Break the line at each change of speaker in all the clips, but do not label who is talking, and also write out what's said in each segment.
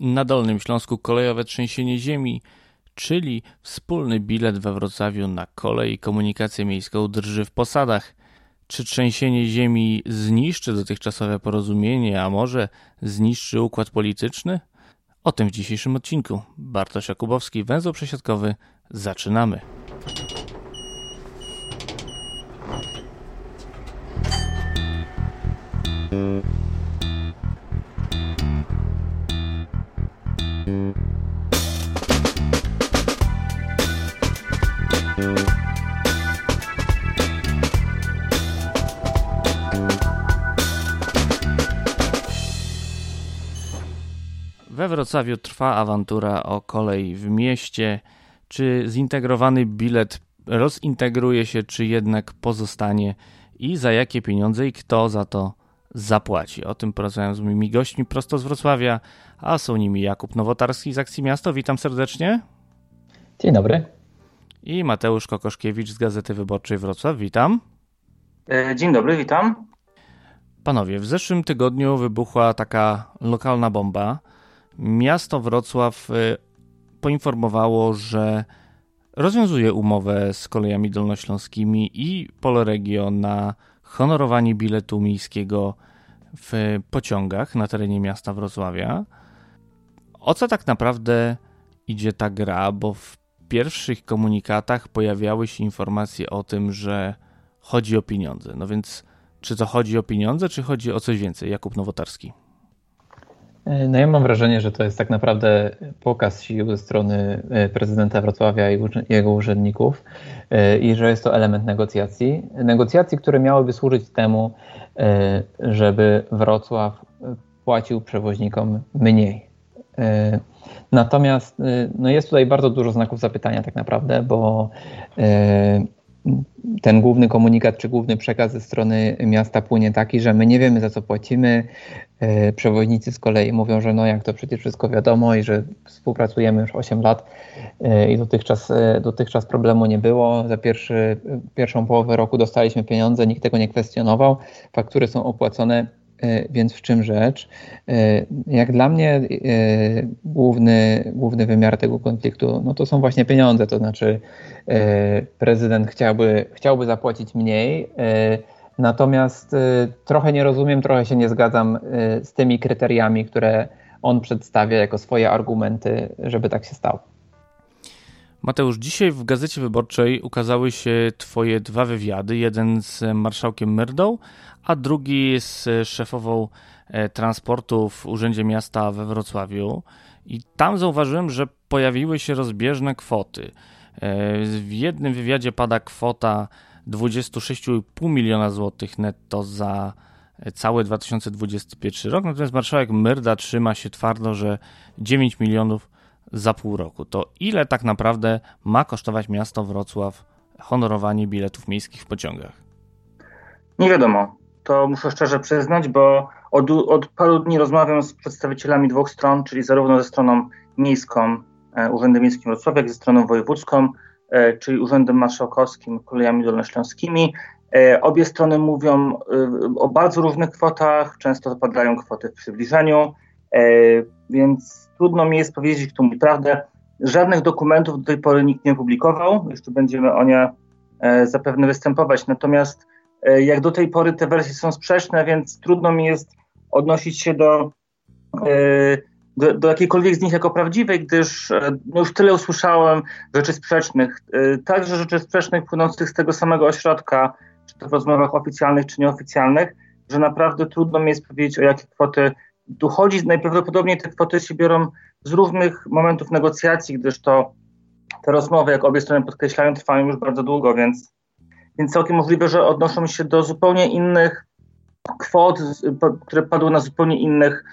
Na Dolnym Śląsku kolejowe trzęsienie ziemi, czyli wspólny bilet we Wrocławiu na kolej i komunikację miejską drży w posadach. Czy trzęsienie ziemi zniszczy dotychczasowe porozumienie, a może zniszczy układ polityczny? O tym w dzisiejszym odcinku. Bartosz Jakubowski, węzeł przesiadkowy. Zaczynamy. Wrocławiu trwa awantura o kolej w mieście. Czy zintegrowany bilet rozintegruje się, czy jednak pozostanie i za jakie pieniądze i kto za to zapłaci? O tym porozmawiam z moimi gośćmi prosto z Wrocławia, a są nimi Jakub Nowotarski z Akcji Miasto. Witam serdecznie.
Dzień dobry.
I Mateusz Kokoszkiewicz z Gazety Wyborczej Wrocław. Witam.
E, dzień dobry, witam.
Panowie, w zeszłym tygodniu wybuchła taka lokalna bomba miasto Wrocław y, poinformowało, że rozwiązuje umowę z kolejami dolnośląskimi i Polregio na honorowanie biletu miejskiego w pociągach na terenie miasta Wrocławia. O co tak naprawdę idzie ta gra? Bo w pierwszych komunikatach pojawiały się informacje o tym, że chodzi o pieniądze. No więc czy to chodzi o pieniądze, czy chodzi o coś więcej? Jakub Nowotarski.
No ja mam wrażenie, że to jest tak naprawdę pokaz sił ze strony e, prezydenta Wrocławia i jego urzędników e, i że jest to element negocjacji. Negocjacji, które miałyby służyć temu, e, żeby Wrocław płacił przewoźnikom mniej. Natomiast no jest tutaj bardzo dużo znaków zapytania tak naprawdę, bo ten główny komunikat czy główny przekaz ze strony miasta płynie taki, że my nie wiemy za co płacimy. E, przewoźnicy z kolei mówią, że no jak to przecież wszystko wiadomo i że współpracujemy już 8 lat e, i dotychczas, e, dotychczas problemu nie było. Za pierwszy, pierwszą połowę roku dostaliśmy pieniądze, nikt tego nie kwestionował. Faktury są opłacone więc w czym rzecz? E, jak dla mnie e, główny, główny wymiar tego konfliktu no to są właśnie pieniądze, to znaczy prezydent chciałby, chciałby zapłacić mniej, natomiast trochę nie rozumiem, trochę się nie zgadzam z tymi kryteriami, które on przedstawia jako swoje argumenty, żeby tak się stało.
Mateusz, dzisiaj w Gazecie Wyborczej ukazały się Twoje dwa wywiady. Jeden z marszałkiem Myrdą, a drugi z szefową e, transportu w Urzędzie Miasta we Wrocławiu. I tam zauważyłem, że pojawiły się rozbieżne kwoty. E, w jednym wywiadzie pada kwota 26,5 miliona złotych netto za cały 2021 rok, natomiast marszałek Myrda trzyma się twardo, że 9 milionów za pół roku. To ile tak naprawdę ma kosztować miasto Wrocław honorowanie biletów miejskich w pociągach?
Nie wiadomo. To muszę szczerze przyznać, bo od, od paru dni rozmawiam z przedstawicielami dwóch stron, czyli zarówno ze stroną miejską, e, Urzędem Miejskim Wrocławia, jak i ze stroną wojewódzką, e, czyli Urzędem Marszałkowskim, kolejami dolnośląskimi. E, obie strony mówią o bardzo różnych kwotach, często padają kwoty w przybliżeniu, więc Trudno mi jest powiedzieć, kto mówi prawdę. Żadnych dokumentów do tej pory nikt nie publikował. Jeszcze będziemy o nie e, zapewne występować. Natomiast e, jak do tej pory te wersje są sprzeczne, więc trudno mi jest odnosić się do, e, do, do jakiejkolwiek z nich jako prawdziwej, gdyż no już tyle usłyszałem rzeczy sprzecznych, także rzeczy sprzecznych płynących z tego samego ośrodka, czy to w rozmowach oficjalnych, czy nieoficjalnych, że naprawdę trudno mi jest powiedzieć, o jakie kwoty tu chodzi, najprawdopodobniej te kwoty się biorą z różnych momentów negocjacji, gdyż to te rozmowy, jak obie strony podkreślają, trwają już bardzo długo, więc, więc całkiem możliwe, że odnoszą się do zupełnie innych kwot, które padły na zupełnie innych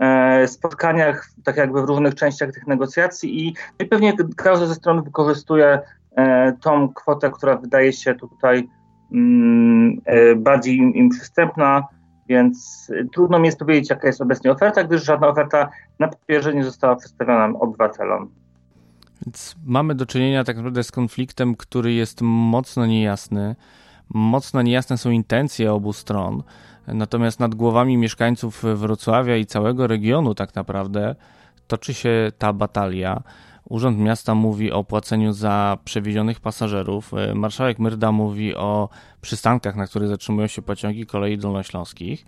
e, spotkaniach, tak jakby w różnych częściach tych negocjacji i, i pewnie każda ze stron wykorzystuje e, tą kwotę, która wydaje się tutaj mm, e, bardziej im, im przystępna, więc y, trudno mi jest powiedzieć, jaka jest obecnie oferta, gdyż żadna oferta na papierze nie została przedstawiona obywatelom.
Więc mamy do czynienia tak naprawdę z konfliktem, który jest mocno niejasny. Mocno niejasne są intencje obu stron. Natomiast nad głowami mieszkańców Wrocławia i całego regionu tak naprawdę toczy się ta batalia. Urząd Miasta mówi o płaceniu za przewiezionych pasażerów. Marszałek Myrda mówi o przystankach, na których zatrzymują się pociągi kolei dolnośląskich.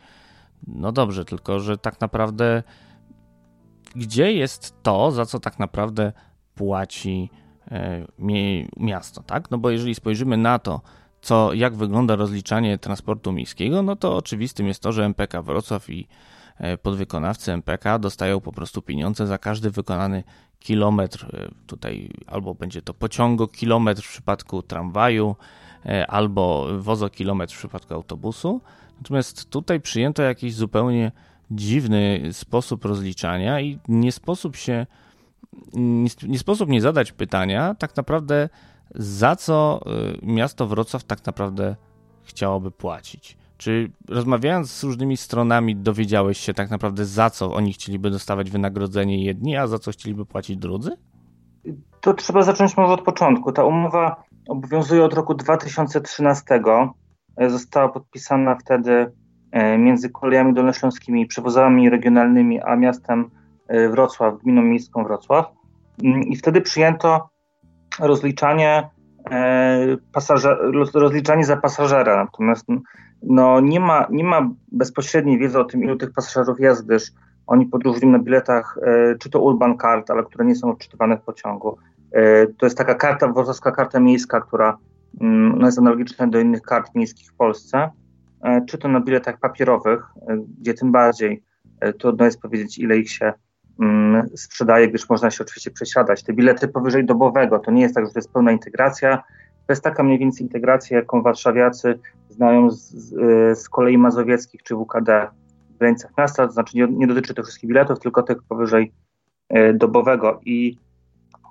No dobrze, tylko że tak naprawdę gdzie jest to, za co tak naprawdę płaci e, miasto, tak? No bo jeżeli spojrzymy na to, co, jak wygląda rozliczanie transportu miejskiego, no to oczywistym jest to, że MPK Wrocław i podwykonawcy MPK dostają po prostu pieniądze za każdy wykonany kilometr. E, tutaj albo będzie to pociągu kilometr w przypadku tramwaju, albo wozokilometr w przypadku autobusu. Natomiast tutaj przyjęto jakiś zupełnie dziwny sposób rozliczania i nie sposób się, nie, nie sposób nie zadać pytania, tak naprawdę za co miasto Wrocław tak naprawdę chciałoby płacić. Czy rozmawiając z różnymi stronami dowiedziałeś się tak naprawdę za co oni chcieliby dostawać wynagrodzenie jedni, a za co chcieliby płacić drudzy?
To trzeba zacząć może od początku. Ta umowa obowiązuje od roku 2013. Została podpisana wtedy E, między kolejami dolnośląskimi, przewozami regionalnymi, a miastem e, Wrocław, gminą miejską Wrocław. Mm, I wtedy przyjęto rozliczanie, e, pasażer, rozliczanie za pasażera. Natomiast no, nie, ma, nie ma bezpośredniej wiedzy o tym, ilu tych pasażerów jest, gdyż oni podróżują na biletach, czy to Urban Card, ale które nie są odczytywane w pociągu. To jest taka karta, wrocławska karta miejska, która no, jest analogiczna do innych kart miejskich w Polsce. E, czy to na biletach papierowych, e, gdzie tym bardziej e, trudno jest powiedzieć, ile ich się mm, sprzedaje, gdyż można się oczywiście przesiadać. Te bilety powyżej dobowego, to nie jest tak, że to jest pełna integracja, to jest taka mniej więcej integracja, jaką warszawiacy znają z, z kolei mazowieckich czy WKD w granicach miasta, to znaczy nie, nie dotyczy to wszystkich biletów, tylko tych powyżej dobowego i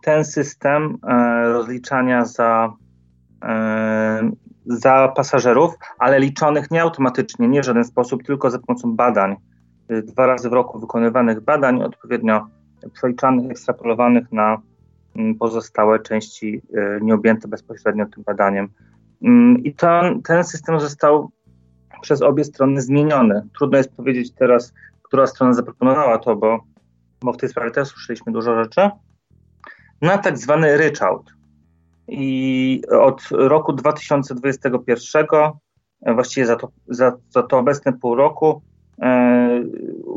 ten system rozliczania za za pasażerów, ale liczonych nie automatycznie, nie w żaden sposób, tylko za pomocą badań. Y, dwa razy w roku wykonywanych badań, odpowiednio przeliczanych, ekstrapolowanych na pozostałe części y, nieobjęte bezpośrednio tym badaniem. Mm, I ten, ten system został przez obie strony zmieniony. Trudno jest powiedzieć teraz, która strona zaproponowała to, bo, bo w tej sprawie też słyszeliśmy dużo rzeczy. Na tak zwany ryczałt i od roku 2021, e, właściwie za to, za, za to obecne pół roku, e,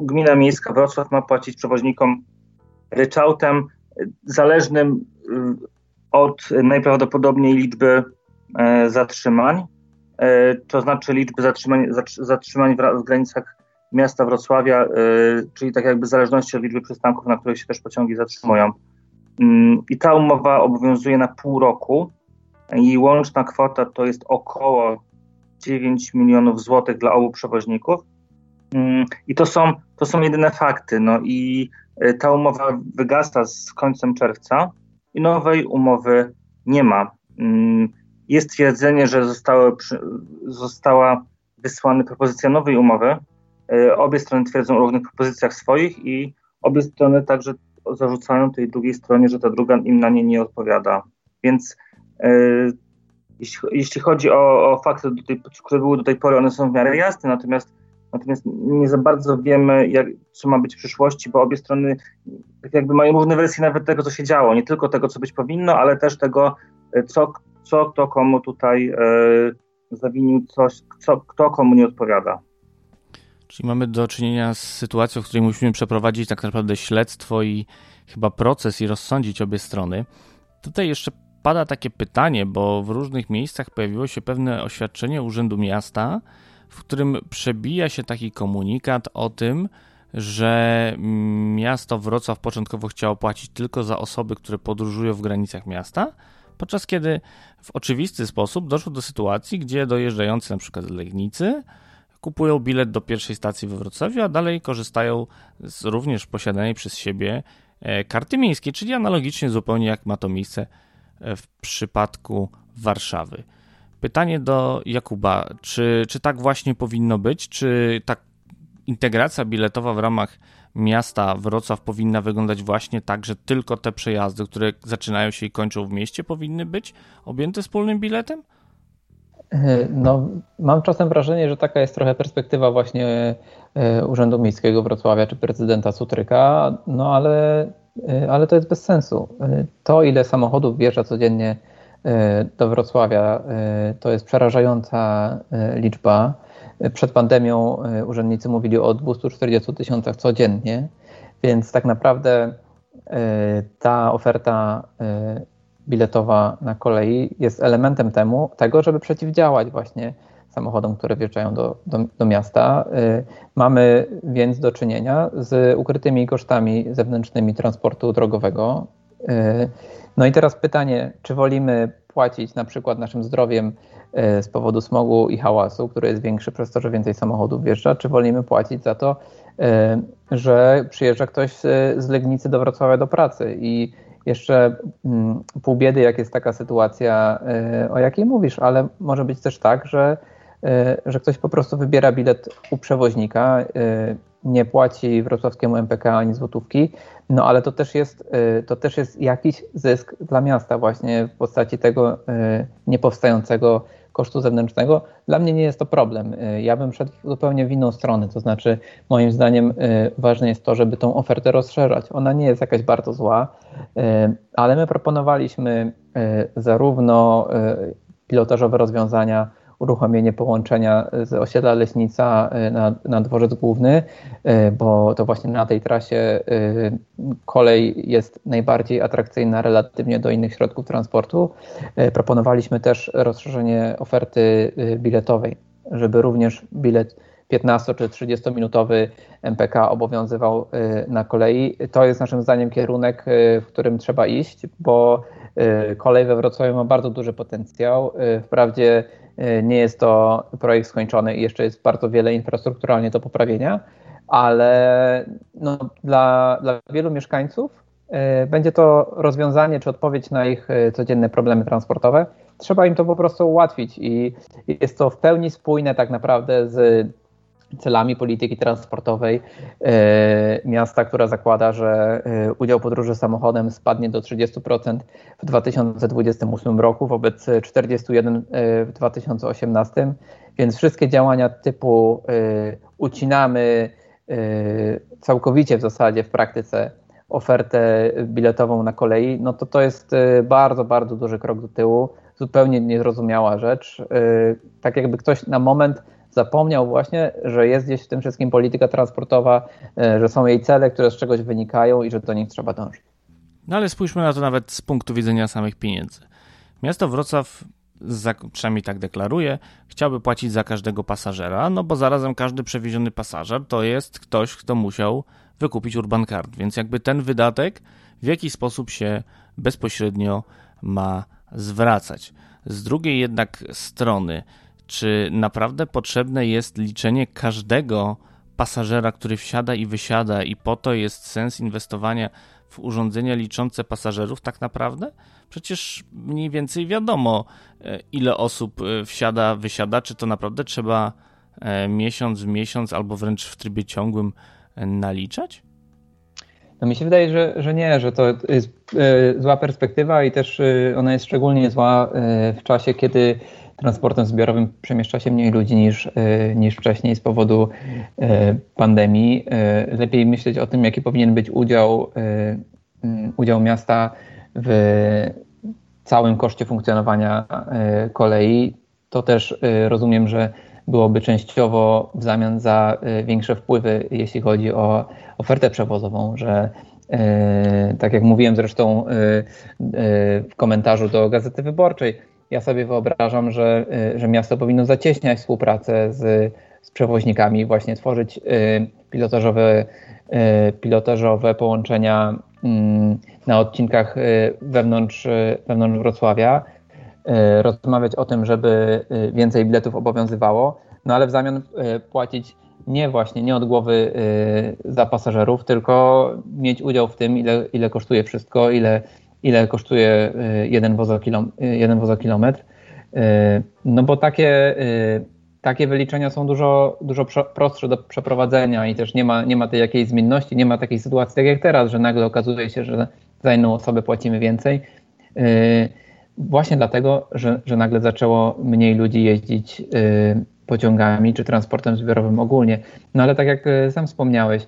Gmina Miejska Wrocław ma płacić przewoźnikom ryczałtem zależnym e, od najprawdopodobniej liczby e, zatrzymań, e, to znaczy liczby zatrzymań, zatrzymań w, granicach miasta Wrocławia, e, czyli tak jakby w zależności od liczby przystanków, na których się też pociągi zatrzymują. Mm, I ta umowa obowiązuje na pół roku i łączna kwota to jest około 9 milionów złotych dla obu przewoźników. Mm, I to są, to są jedyne fakty. No i ta umowa wygasa z końcem czerwca i nowej umowy nie ma. Mm, jest twierdzenie, że zostały, została wysłana propozycja nowej umowy. E, obie strony twierdzą o różnych propozycjach swoich i obie strony także zarzucają tej drugiej stronie, że ta druga im na nie nie odpowiada. Więc e, jeśli, chodzi o, o fakty, które były do tej pory, one są w miarę jasne, natomiast, natomiast nie za bardzo wiemy, jak, co ma być w przyszłości, bo obie strony tak jakby mają różne wersje nawet tego, co się działo. Nie tylko tego, co być powinno, ale też tego, e, co, co kto komu tutaj e, zawinił coś, co, kto komu nie odpowiada.
Czyli mamy do czynienia z sytuacją, w której musimy przeprowadzić tak naprawdę śledztwo i chyba proces i rozsądzić obie strony. Tutaj jeszcze pada takie pytanie, bo w różnych miejscach pojawiło się pewne oświadczenie Urzędu Miasta, w którym przebija się taki komunikat o tym, że miasto Wrocław początkowo chciało płacić tylko za osoby, które podróżują w granicach miasta, podczas kiedy w oczywisty sposób doszło do sytuacji, gdzie dojeżdżający przykład z Legnicy kupują bilet do pierwszej stacji we Wrocławiu, a dalej korzystają z również posiadanej przez siebie e, karty miejskiej, czyli analogicznie zupełnie jak ma to miejsce e, w przypadku Warszawy. Pytanie do Jakuba, czy, czy tak właśnie powinno być? Czy ta integracja biletowa w ramach miasta Wrocław powinna wyglądać właśnie tak, że tylko te przejazdy, które zaczynają się i kończą w mieście, powinny być objęte wspólnym biletem?
No, mam czasem wrażenie, że taka jest trochę perspektywa właśnie Urzędu Miejskiego Wrocławia czy prezydenta Sutryka, no ale, ale to jest bez sensu. To, ile samochodów wjeżdża codziennie do Wrocławia, to jest przerażająca liczba. Przed pandemią urzędnicy mówili o 240 tysiącach codziennie, więc tak naprawdę ta oferta biletowa na kolei jest elementem temu, tego, żeby przeciwdziałać właśnie samochodom, które wjeżdżają do, do, do, miasta. Mamy więc do czynienia z ukrytymi kosztami zewnętrznymi transportu drogowego. Y, no i teraz pytanie, czy wolimy płacić na przykład naszym zdrowiem y, z powodu smogu i hałasu, który jest większy przez to, że więcej samochodów wjeżdża, czy wolimy płacić za to, że przyjeżdża ktoś z Legnicy do Wrocławia do pracy? I jeszcze mm, pół biedy, jak jest taka sytuacja, e, o jakiej mówisz, ale może być też tak, że, e, że ktoś po prostu wybiera bilet u przewoźnika, e, nie płaci wrocławskiemu MPK ani złotówki, no ale to też jest, to też jest jakiś zysk dla miasta właśnie w postaci tego niepowstającego kosztu zewnętrznego, dla mnie nie jest to problem. Y, ja bym szedł zupełnie w inną stronę, to znaczy moim zdaniem y, ważne jest to, żeby tą ofertę rozszerzać. Ona nie jest jakaś bardzo zła, y, ale my proponowaliśmy zarówno pilotażowe rozwiązania, uruchomienie połączenia z osiedla Leśnica y, na, na dworzec główny, y, bo to właśnie na tej trasie kolej jest najbardziej atrakcyjna relatywnie do innych środków transportu. Proponowaliśmy też rozszerzenie oferty biletowej, żeby również bilet 15 czy 30 minutowy MPK obowiązywał na kolei. To jest naszym zdaniem kierunek, w którym trzeba iść, bo kolej we Wrocławiu ma bardzo duży potencjał. Wprawdzie E, nie jest to projekt skończony i jeszcze jest bardzo wiele infrastrukturalnie do poprawienia, ale no, dla, dla wielu mieszkańców e, będzie to rozwiązanie czy odpowiedź na ich e, codzienne problemy transportowe. Trzeba im to po prostu ułatwić i jest to w pełni spójne tak naprawdę z celami polityki transportowej e, miasta, która zakłada, że e, udział podróży samochodem spadnie do 30% w 2028 roku wobec 41% e, w 2018. Więc wszystkie działania typu ucinamy całkowicie w zasadzie w praktyce ofertę biletową na kolei, no to to jest bardzo, bardzo duży krok do tyłu, zupełnie niezrozumiała rzecz. Tak jakby ktoś na moment zapomniał właśnie, że jest gdzieś w tym wszystkim polityka transportowa, e, że są jej cele, które z czegoś wynikają i że do nich trzeba dążyć.
No ale spójrzmy na to nawet z punktu widzenia samych pieniędzy. Miasto Wrocław, przynajmniej tak deklaruje, chciałby płacić za każdego pasażera, no bo zarazem każdy przewieziony pasażer to jest ktoś, kto musiał wykupić Urban Card, więc jakby ten wydatek w jakiś sposób się bezpośrednio ma zwracać. Z drugiej jednak strony, czy naprawdę potrzebne jest liczenie każdego pasażera, który wsiada i wysiada, i po to jest sens inwestowania w urządzenia liczące pasażerów, tak naprawdę? Przecież mniej więcej wiadomo, e, ile osób e, wsiada, wysiada, czy to naprawdę trzeba e, miesiąc w miesiąc albo wręcz w trybie ciągłym naliczać?
No mi się wydaje, że, że nie, że to jest zła perspektywa i też ona jest szczególnie zła w czasie, kiedy transportem zbiorowym przemieszcza się mniej ludzi niż, e, niż wcześniej z powodu e, pandemii. E, lepiej myśleć o tym, jaki powinien być udział, udział miasta w całym koszcie funkcjonowania kolei. To też rozumiem, że byłoby częściowo w zamian za większe wpływy, jeśli chodzi o ofertę przewozową, że tak jak mówiłem zresztą w komentarzu do Gazety Wyborczej, ja sobie wyobrażam, że, y, że miasto powinno zacieśniać współpracę z, z przewoźnikami, właśnie tworzyć y, pilotażowe, y, pilotażowe połączenia mm, na odcinkach wewnątrz, wewnątrz Wrocławia, rozmawiać o tym, żeby więcej biletów obowiązywało, no ale w zamian płacić nie właśnie, nie od głowy za pasażerów, tylko mieć udział w tym, ile, ile kosztuje wszystko, ile ile kosztuje y, jeden wozokilom, y, wozokilometr. Y, no bo takie, takie wyliczenia są dużo, dużo prostsze do przeprowadzenia i też nie ma, nie ma tej jakiejś zmienności, nie ma takiej sytuacji tak jak teraz, że nagle okazuje się, że za inną osobę płacimy więcej. właśnie dlatego, że, że nagle zaczęło mniej ludzi jeździć pociągami czy transportem zbiorowym ogólnie. No ale tak jak sam wspomniałeś,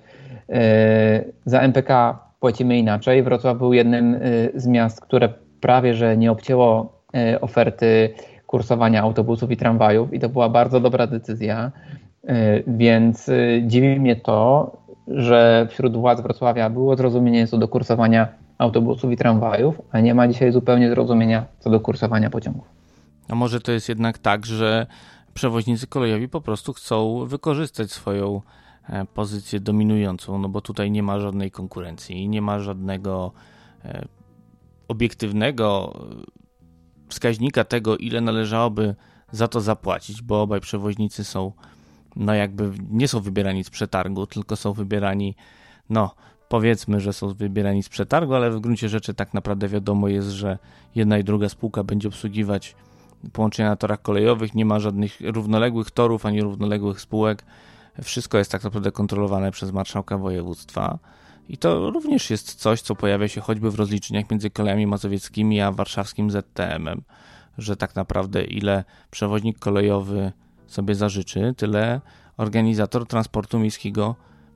za MPK płacimy inaczej. Wrocław był jednym z miast, które prawie że nie obcięło oferty kursowania autobusów i tramwajów i to była bardzo dobra decyzja. Więc dziwi mnie to, że wśród władz Wrocławia było zrozumienie co do kursowania autobusów i tramwajów, a nie ma dzisiaj zupełnie zrozumienia co do kursowania pociągów.
A może to jest jednak tak, że przewoźnicy kolejowi po prostu chcą wykorzystać swoją pozycję dominującą, no bo tutaj nie ma żadnej konkurencji, nie ma żadnego e, obiektywnego e, wskaźnika tego, ile należałoby za to zapłacić, bo obaj przewoźnicy są, no jakby nie są wybierani z przetargu, tylko są wybierani, no powiedzmy, że są wybierani z przetargu, ale w gruncie rzeczy tak naprawdę wiadomo jest, że jedna i druga spółka będzie obsługiwać połączenia na torach kolejowych, nie ma żadnych równoległych torów ani równoległych spółek. Wszystko jest tak naprawdę kontrolowane przez marszałka województwa. I to również jest coś, co pojawia się choćby w rozliczeniach między kolejami mazowieckimi a warszawskim ZTM-em, że tak naprawdę ile przewoźnik kolejowy sobie zażyczy, tyle organizator transportu miejskiego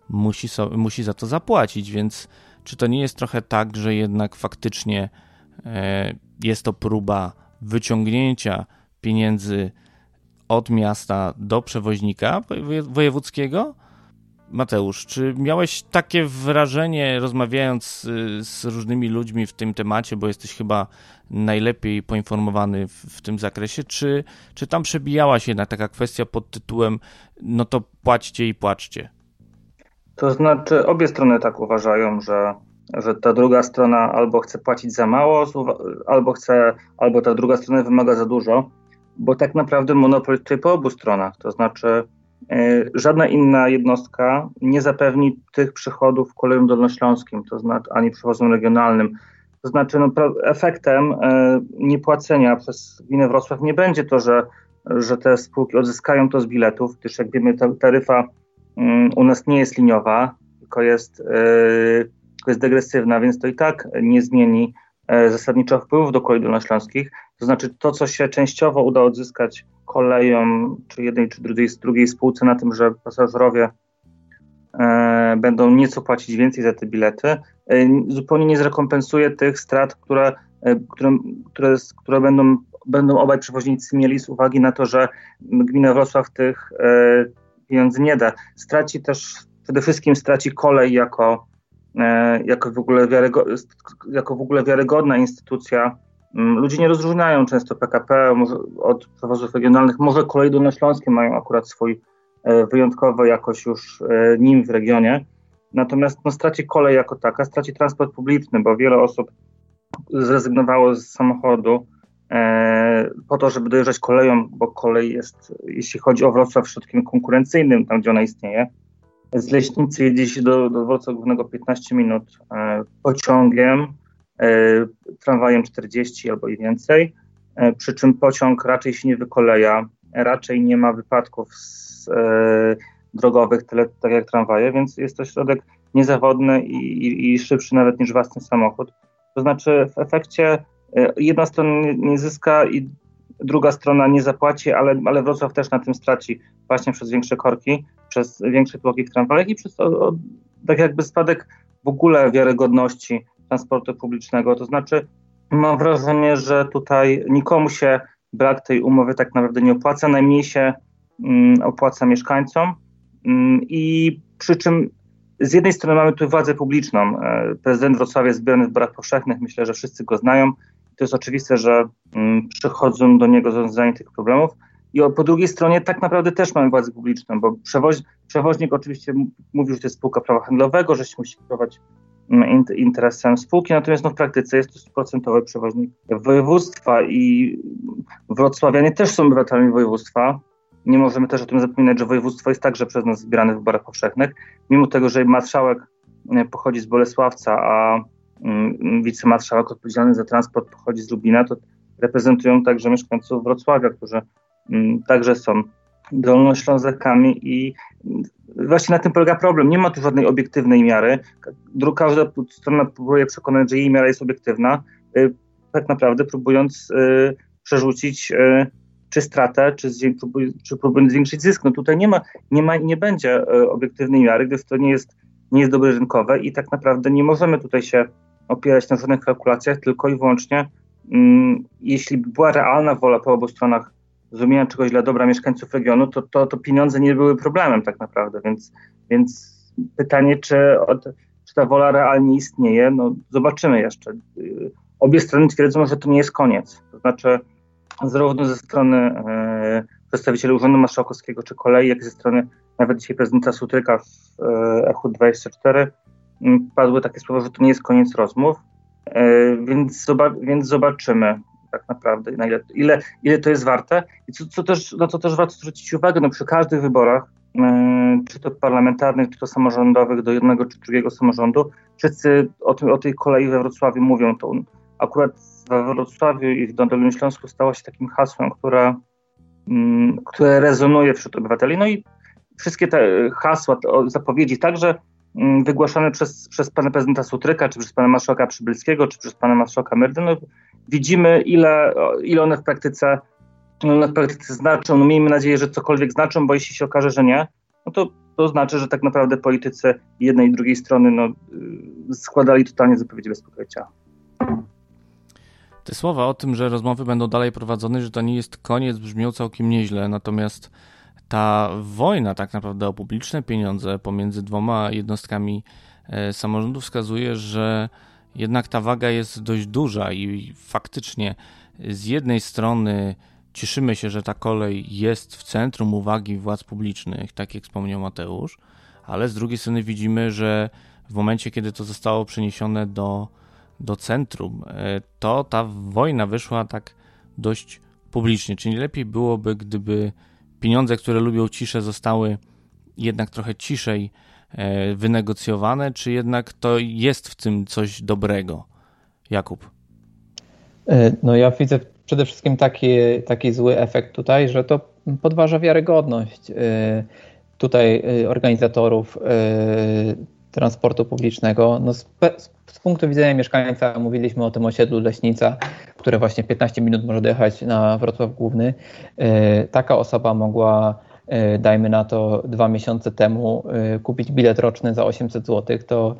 musi, so, musi za to zapłacić, więc czy to nie jest trochę tak, że jednak faktycznie e, jest to próba wyciągnięcia pieniędzy od miasta do przewoźnika wojewódzkiego? Mateusz, czy miałeś takie wrażenie, rozmawiając y, z różnymi ludźmi w tym temacie, bo jesteś chyba najlepiej poinformowany w, w, tym zakresie, czy, czy tam przebijała się jednak taka kwestia pod tytułem no to płaćcie i płaczcie?
To znaczy, obie strony tak uważają, że, że ta druga strona albo chce płacić za mało, albo chce, albo ta druga strona wymaga za dużo, bo tak naprawdę monopol tutaj po obu stronach. To znaczy, yy, żadna inna jednostka nie zapewni tych przychodów kolejom dolnośląskim, to znaczy ani przewozom regionalnym. To znaczy, no, efektem yy, niepłacenia przez gminę Wrocław nie będzie to, że, że te spółki odzyskają to z biletów, gdyż jak wiemy, ta taryfa Mm, u nas nie jest liniowa, tylko jest, e, jest degresywna, więc to i tak nie zmieni e, zasadniczo wpływów do kolei dolnośląskich. To znaczy to, co się częściowo uda odzyskać koleją, czy jednej, czy drugiej, drugiej spółce na tym, że pasażerowie e, będą nieco płacić więcej za te bilety, zupełnie nie zrekompensuje tych strat, które, które, które, które będą, będą obaj przewoźnicy mieli z uwagi na to, że gmina Wrocław tych, pieniędzy nie da. Straci też, przede wszystkim straci kolej jako, e, jako, w, ogóle wiarygo, jako w ogóle wiarygodna instytucja. Mm, ludzie nie rozróżniają często PKP od przewozów regionalnych. Może kolej dolnośląskie mają akurat swój e, wyjątkowy jakoś już e, nim w regionie. Natomiast no, straci kolej jako taka, straci transport publiczny, bo wiele osób zrezygnowało z samochodu, E, po to, żeby dojeżdżać koleją, bo kolej jest, jeśli chodzi o Wrocław, środkiem konkurencyjnym, tam gdzie ona istnieje. Z Leśnicy jedzie się do, do Wrocław Głównego 15 minut e, pociągiem, e, tramwajem 40 albo i więcej, przy czym pociąg raczej się nie wykoleja, raczej nie ma wypadków z, drogowych, tyle tak jak tramwaje, więc jest to środek niezawodny i, i, i szybszy nawet niż własny samochód. To znaczy w efekcie E, jedna strona nie zyska i druga strona nie zapłaci, ale, ale Wrocław też na tym straci właśnie przez większe korki, przez większe tłoki w tramwajach i przez o, o, tak jakby spadek w ogóle wiarygodności transportu publicznego. To znaczy mam wrażenie, że tutaj nikomu się brak tej umowy tak naprawdę nie opłaca, najmniej się mm, opłaca mieszkańcom mm, i przy czym z jednej strony mamy tu władzę publiczną. E, prezydent Wrocławia jest zbierany w wyborach powszechnych, myślę, że wszyscy go znają to jest oczywiste, że mm, przychodzą do niego rozwiązanie tych problemów. I po drugiej stronie tak naprawdę też mamy władzę publiczną, bo przewoź, przewoźnik oczywiście mówił, że to jest spółka prawa handlowego, że się musi kierować mm, interesem spółki, natomiast no w praktyce jest to procentowy przewoźnik województwa i wrocławianie też są obywatelami województwa. Nie możemy też o tym zapominać, że województwo jest także przez nas zbierane w wyborach powszechnych, mimo tego, że marszałek e, pochodzi z Bolesławca, a Mm, wicemarszałek odpowiedzialny za transport pochodzi z Lublina, to reprezentują także mieszkańców Wrocławia, którzy mm, także są dolnoślązakami i właśnie na tym polega problem. Nie ma tu żadnej obiektywnej miary. Każda strona próbuje przekonać, że jej miara jest obiektywna. Y, tak naprawdę próbując przerzucić czy stratę, czy, czy próbując zwiększyć zysk. No tutaj nie ma, nie ma nie będzie obiektywnej miary, gdyż to nie jest, nie jest dobre rynkowe i tak naprawdę nie możemy tutaj się opierać na żadnych kalkulacjach, tylko i wyłącznie mm, jeśli by była realna wola po obu stronach zrobienia czegoś dla dobra mieszkańców regionu, to, to, to pieniądze nie były problemem tak naprawdę, więc, więc pytanie, czy, czy ta wola realnie istnieje, no zobaczymy jeszcze. Obie strony twierdzą, że to nie jest koniec, to znaczy zarówno ze strony e, przedstawicieli Urzędu Marszałkowskiego czy kolei, jak i ze strony nawet dzisiaj prezydenta Sutryka w e, Echu 24 padły takie słowa, że to nie jest koniec rozmów, e, więc, więc zobaczymy tak naprawdę, na ile, ile, ile to jest warte. I co, co też, no to też warto zwrócić uwagę, no przy każdych wyborach, e, czy to parlamentarnych, czy to samorządowych do jednego czy drugiego samorządu, wszyscy o, tym, o tej kolei we Wrocławiu mówią. To akurat we Wrocławiu i w Dolnym Śląsku stało się takim hasłem, które, które rezonuje wśród obywateli. No i wszystkie te hasła, zapowiedzi, także Mm, wygłaszane przez, przez pana prezydenta Sutryka, czy przez pana marszałka Przybylskiego, czy przez pana marszałka Merdy, no, widzimy ile, ile one w praktyce one w praktyce znaczą. No, miejmy nadzieję, że cokolwiek znaczą, bo jeśli się okaże, że nie, no to, to znaczy, że tak naprawdę politycy jednej i drugiej strony no, y, składali totalnie zapowiedzi bez pokrycia.
Te słowa o tym, że rozmowy będą dalej prowadzone, że to nie jest koniec, brzmią całkiem nieźle, natomiast ta wojna tak naprawdę o publiczne pieniądze pomiędzy dwoma jednostkami e, samorządu wskazuje, że jednak ta waga jest dość duża i faktycznie z jednej strony cieszymy się, że ta kolej jest w centrum uwagi władz publicznych, tak jak wspomniał Mateusz, ale z drugiej strony widzimy, że w momencie, kiedy to zostało przeniesione do, do centrum, e, to ta wojna wyszła tak dość publicznie. Czyli lepiej byłoby, gdyby pieniądze, które lubią ciszę, zostały jednak trochę ciszej wynegocjowane, czy jednak to jest w tym coś dobrego? Jakub.
E, no ja widzę przede wszystkim taki, taki zły efekt tutaj, że to podważa wiarygodność e, tutaj organizatorów transportu publicznego. No z, z, punktu widzenia mieszkańca, mówiliśmy o tym osiedlu Leśnica, które właśnie 15 minut może dojechać na Wrocław Główny. E, taka osoba mogła, e, dajmy na to, dwa miesiące temu e, kupić bilet roczny za 800 zł. To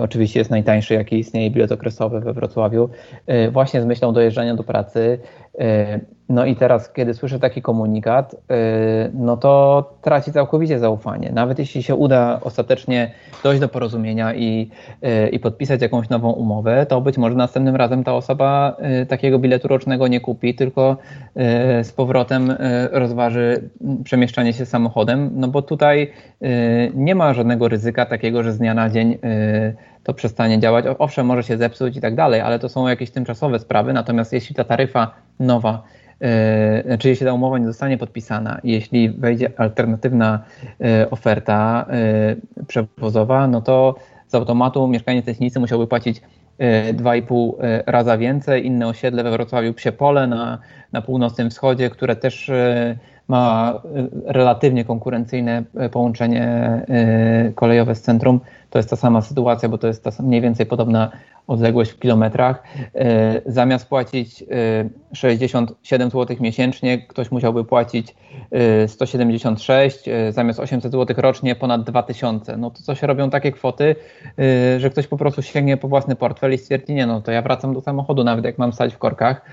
oczywiście jest najtańszy, jaki istnieje bilet okresowy we Wrocławiu. Właśnie z myślą dojeżdżania do pracy no i teraz, kiedy słyszę taki komunikat, y, no to traci całkowicie zaufanie. Nawet jeśli się uda ostatecznie dojść do porozumienia i, y, i podpisać jakąś nową umowę, to być może następnym razem ta osoba y, takiego biletu rocznego nie kupi, tylko z powrotem rozważy przemieszczanie się samochodem, no bo tutaj nie ma żadnego ryzyka takiego, że z dnia na dzień to przestanie działać. Owszem, może się zepsuć i tak dalej, ale to są jakieś tymczasowe sprawy. Natomiast jeśli ta taryfa nowa znaczy jeśli ta umowa nie zostanie podpisana, jeśli wejdzie alternatywna e, oferta e, przewozowa, no to z automatu mieszkaniec leśnicy musiałby płacić 2,5 raza więcej. Inne osiedle we Wrocławiu Psiepole na, na północnym wschodzie, które też ma relatywnie konkurencyjne połączenie kolejowe z centrum. To jest ta sama sytuacja, bo to jest ta mniej więcej podobna odległość w kilometrach. E, zamiast płacić 67 e, zł miesięcznie, ktoś musiałby płacić 176, e, zamiast 800 zł rocznie ponad 2000. No to co się robią takie kwoty, że ktoś po prostu sięgnie po własny portfel i stwierdzi, nie no to ja wracam do samochodu, nawet jak mam stać w korkach.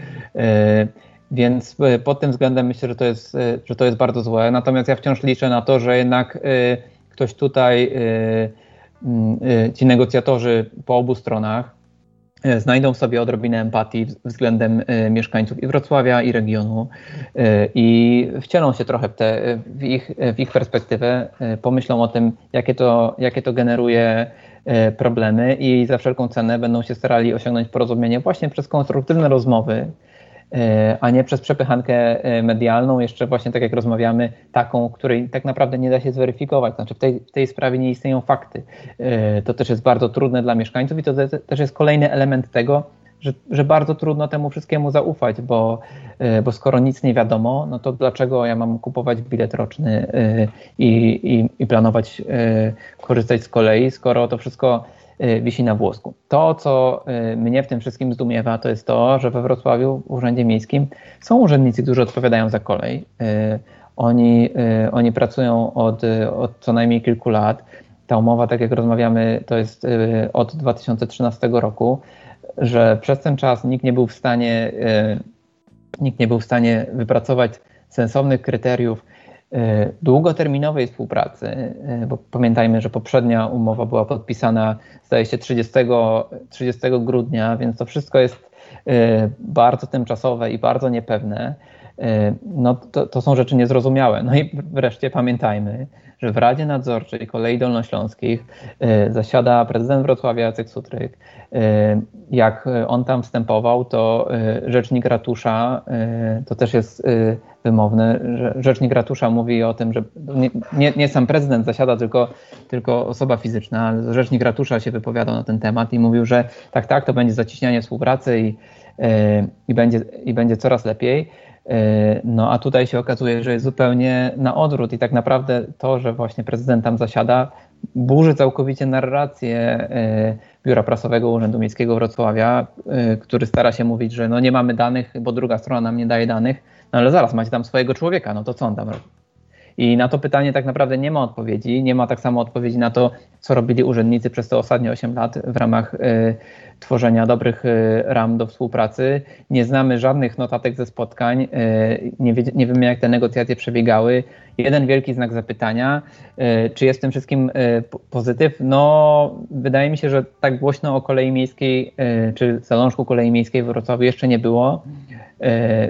Więc pod tym względem myślę, że to jest, że to jest bardzo złe. Natomiast ja wciąż liczę na to, że jednak ktoś tutaj, ci negocjatorzy po obu stronach, E, znajdą sobie odrobinę empatii względem e, mieszkańców i Wrocławia, i regionu e, i wcielą się trochę w, te, w, ich, w ich perspektywę, pomyślą o tym, jakie to, jakie to generuje problemy i za wszelką cenę będą się starali osiągnąć porozumienie właśnie przez konstruktywne rozmowy, E, a nie przez przepychankę e, medialną, jeszcze właśnie tak jak rozmawiamy, taką, której tak naprawdę nie da się zweryfikować. Znaczy w tej, w tej sprawie nie istnieją fakty. E, to też jest bardzo trudne dla mieszkańców i to też jest kolejny element tego, że, że bardzo trudno temu wszystkiemu zaufać, bo, bo skoro nic nie wiadomo, no to dlaczego ja mam kupować bilet roczny i, i, i planować korzystać z kolei, skoro to wszystko wisi na włosku. To, co mnie w tym wszystkim zdumiewa, to jest to, że we Wrocławiu w Urzędzie Miejskim są urzędnicy, którzy odpowiadają za kolej. Oni, oni pracują od, od co najmniej kilku lat. Ta umowa, tak jak rozmawiamy, to jest od 2013 roku, że przez ten czas nikt nie był w stanie, nikt nie był w stanie wypracować sensownych kryteriów długoterminowej współpracy, e, bo pamiętajmy, że poprzednia umowa była podpisana, zdaje się, 30, 30 grudnia, więc to wszystko jest e, bardzo tymczasowe i bardzo niepewne. No to, to są rzeczy niezrozumiałe. No i wreszcie pamiętajmy, że w Radzie Nadzorczej Kolei Dolnośląskich zasiada prezydent Wrocławia Jacek Sutryk. Jak on tam wstępował, to rzecznik ratusza, to też jest wymowny. Rzecznik ratusza mówi o tym, że nie, nie, sam prezydent zasiada, tylko, tylko osoba fizyczna, ale rzecznik ratusza się wypowiadał na ten temat i mówił, że tak, tak, to będzie zacieśnianie współpracy i, e, i, będzie, i będzie coraz lepiej. E, no a tutaj się okazuje, że jest zupełnie na odwrót i tak naprawdę to, że właśnie prezydent tam zasiada, burzy całkowicie narrację e, Biura Prasowego Urzędu Miejskiego Wrocławia, który stara się mówić, że no nie mamy danych, bo druga strona nam nie daje danych, no ale zaraz, macie tam swojego człowieka, no to co on tam robi? I na to pytanie tak naprawdę nie ma odpowiedzi. Nie ma tak samo odpowiedzi na to, co robili urzędnicy przez te ostatnie 8 lat w ramach y, tworzenia dobrych y, ram do współpracy. Nie znamy żadnych notatek ze spotkań. Y, nie, nie, wiemy, jak te negocjacje przebiegały. Jeden wielki znak zapytania, czy jest w tym wszystkim pozytyw? No, wydaje mi się, że tak głośno o kolei miejskiej, czy zalążku kolei miejskiej w Wrocławiu jeszcze nie było.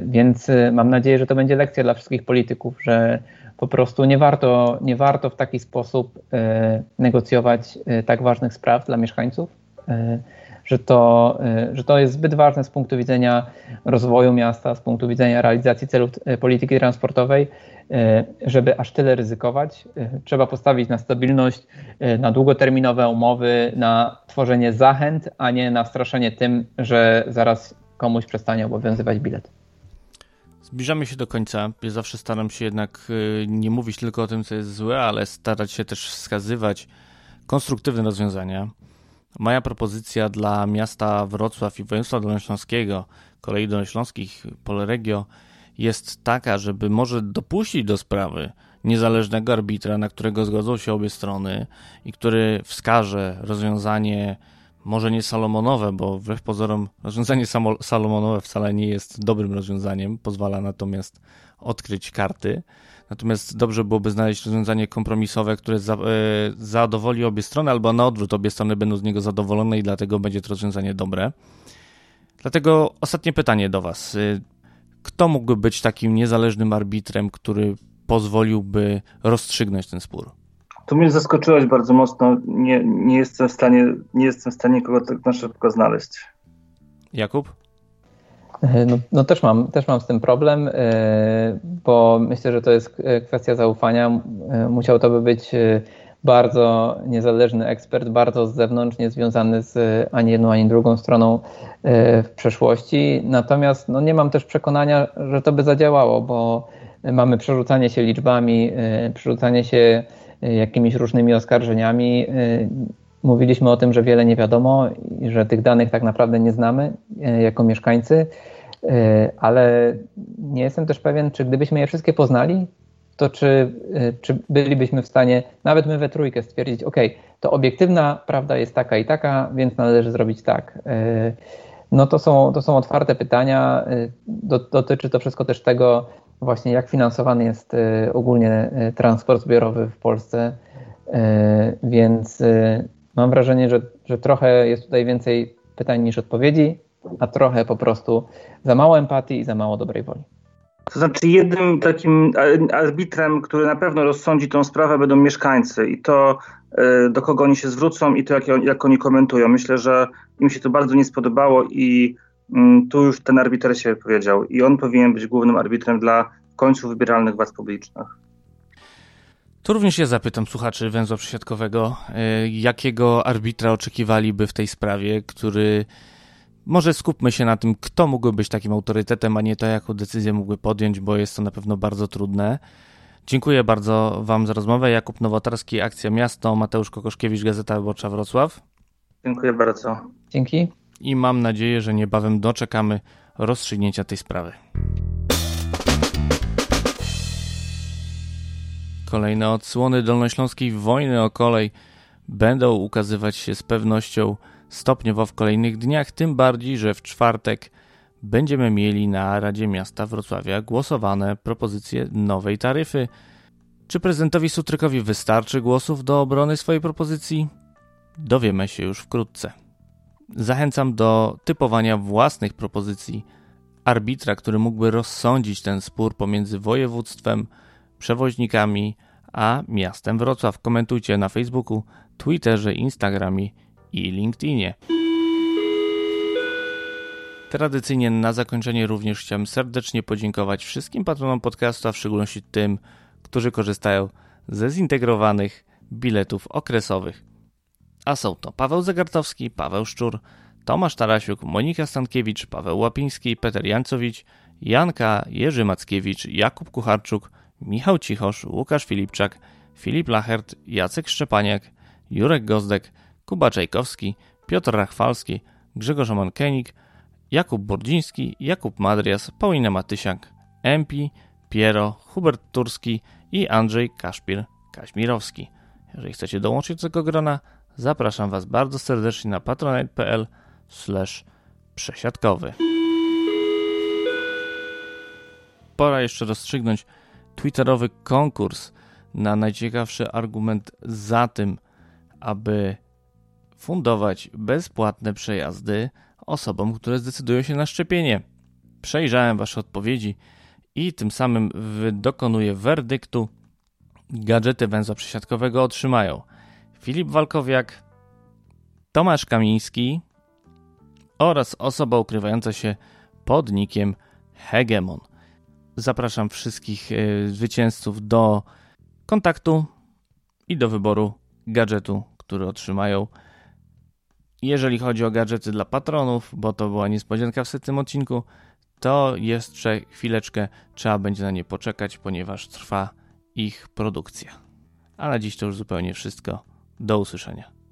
Więc mam nadzieję, że to będzie lekcja dla wszystkich polityków, że po prostu nie warto, nie warto w taki sposób e, negocjować e, tak ważnych spraw dla mieszkańców, e, że to, że to jest zbyt ważne z punktu widzenia rozwoju miasta, z punktu widzenia realizacji celów polityki transportowej, żeby aż tyle ryzykować. Trzeba postawić na stabilność, na długoterminowe umowy, na tworzenie zachęt, a nie na straszenie tym, że zaraz komuś przestanie obowiązywać bilet.
Zbliżamy się do końca. Ja zawsze staram się jednak y, nie mówić tylko o tym, co jest złe, ale starać się też wskazywać konstruktywne rozwiązania. Moja propozycja dla miasta Wrocław i województwa dolnośląskiego, kolei dolnośląskich, Polregio, jest taka, żeby może dopuścić do sprawy niezależnego arbitra, na którego zgodzą się obie strony i który wskaże rozwiązanie może nie Salomonowe, bo wbrew pozorom rozwiązanie Salomonowe wcale nie jest dobrym rozwiązaniem, pozwala natomiast odkryć karty. Natomiast dobrze byłoby znaleźć rozwiązanie kompromisowe, które za, e, zadowoli obie strony, albo na odwrót, obie strony będą z niego zadowolone i dlatego będzie to rozwiązanie dobre. Dlatego ostatnie pytanie do Was. E, kto mógłby być takim niezależnym arbitrem, który pozwoliłby rozstrzygnąć ten spór?
Tu mnie zaskoczyłeś bardzo mocno. Nie, nie, jestem w stanie, nie jestem w stanie kogo tak na szybko znaleźć.
Jakub?
E, no, no, też, mam, też mam z tym problem, e, bo myślę, że to jest kwestia zaufania. E, musiał to by być bardzo niezależny ekspert, bardzo z zewnątrz, niezwiązany z ani jedną, ani drugą stroną w przeszłości. Natomiast no, nie mam też przekonania, że to by zadziałało, bo mamy przerzucanie się liczbami, przerzucanie się jakimiś różnymi oskarżeniami. Y, mówiliśmy o tym, że wiele nie wiadomo i że tych danych tak naprawdę nie znamy y, jako mieszkańcy, y, ale nie jestem też pewien, czy gdybyśmy je wszystkie poznali, to czy, czy bylibyśmy w stanie, nawet my we trójkę, stwierdzić, ok, to obiektywna prawda jest taka i taka, więc należy zrobić tak. No to są, to są otwarte pytania. Dotyczy to wszystko też tego, właśnie jak finansowany jest y, ogólnie y, transport zbiorowy w Polsce, y, więc mam wrażenie, że, że trochę jest tutaj więcej pytań niż odpowiedzi, a trochę po prostu za mało empatii i za mało dobrej woli.
To znaczy jednym takim arbitrem, który na pewno rozsądzi tą sprawę będą mieszkańcy i to do kogo oni się zwrócą i to jak, jak oni komentują. Myślę, że im się to bardzo nie spodobało i tu już ten arbiter się powiedział i on powinien być głównym arbitrem dla w końcu wybieralnych władz publicznych.
Tu również ja zapytam słuchaczy węzła przesiadkowego, e, jakiego arbitra oczekiwaliby w tej sprawie, który może skupmy się na tym, kto mógłby być takim autorytetem, a nie to, jaką decyzję mógłby podjąć, bo jest to na pewno bardzo trudne. Dziękuję bardzo Wam za rozmowę. Jakub Nowotarski, Akcja Miasto, Mateusz Kokoszkiewicz, Gazeta Wyborcza Wrocław.
Dziękuję bardzo.
Dzięki.
I mam nadzieję, że niebawem doczekamy rozstrzygnięcia tej sprawy. Kolejne odsłony dolnośląskiej wojny o kolej będą ukazywać się z pewnością stopniowo w kolejnych dniach, tym bardziej, że w czwartek będziemy mieli na Radzie Miasta Wrocławia głosowane propozycje nowej taryfy. Czy prezydentowi Sutrykowi wystarczy głosów do obrony swojej propozycji? Dowiemy się już wkrótce. Zachęcam do typowania własnych propozycji arbitra, który mógłby rozsądzić ten spór pomiędzy województwem, przewoźnikami a miastem Wrocław. Komentujcie na Facebooku, Twitterze, Instagramie i LinkedInie. Tradycyjnie na zakończenie również chciałem serdecznie podziękować wszystkim patronom podcastu, a w szczególności tym, którzy korzystają ze zintegrowanych biletów okresowych. A są to Paweł Zagartowski, Paweł Szczur, Tomasz Tarasiuk, Monika Stankiewicz, Paweł Łapiński, Peter Jancowicz, Janka, Jerzy Mackiewicz, Jakub Kucharczuk, Michał Cichosz, Łukasz Filipczak, Filip Lachert, Jacek Szczepaniak, Jurek Gozdek, Kuba Czajkowski, Piotr Rachwalski, Grzegorz Mankenik, Jakub Bordziński, Jakub Madrias, Paulina Matysiak, Empi, Piero, Hubert Turski i Andrzej Kaszpir-Kaźmirowski. Jeżeli chcecie dołączyć do tego grona, zapraszam Was bardzo serdecznie na patronite.pl przesiadkowy. Pora jeszcze rozstrzygnąć twitterowy konkurs na najciekawszy argument za tym, aby fundować bezpłatne przejazdy osobom, które zdecydują się na szczepienie. Przejrzałem Wasze odpowiedzi i tym samym dokonuję werdyktu. Gadżety węzła przesiadkowego otrzymają Filip Walkowiak, Tomasz Kamiński oraz osoba ukrywająca się pod nikiem Hegemon. Zapraszam wszystkich e, zwycięzców do kontaktu i do wyboru gadżetu, który otrzymają. Jeżeli chodzi o gadżety dla patronów, bo to była niespodzianka w tym odcinku, to jeszcze chwileczkę trzeba będzie na nie poczekać, ponieważ trwa ich produkcja. A na dziś to już zupełnie wszystko. Do usłyszenia.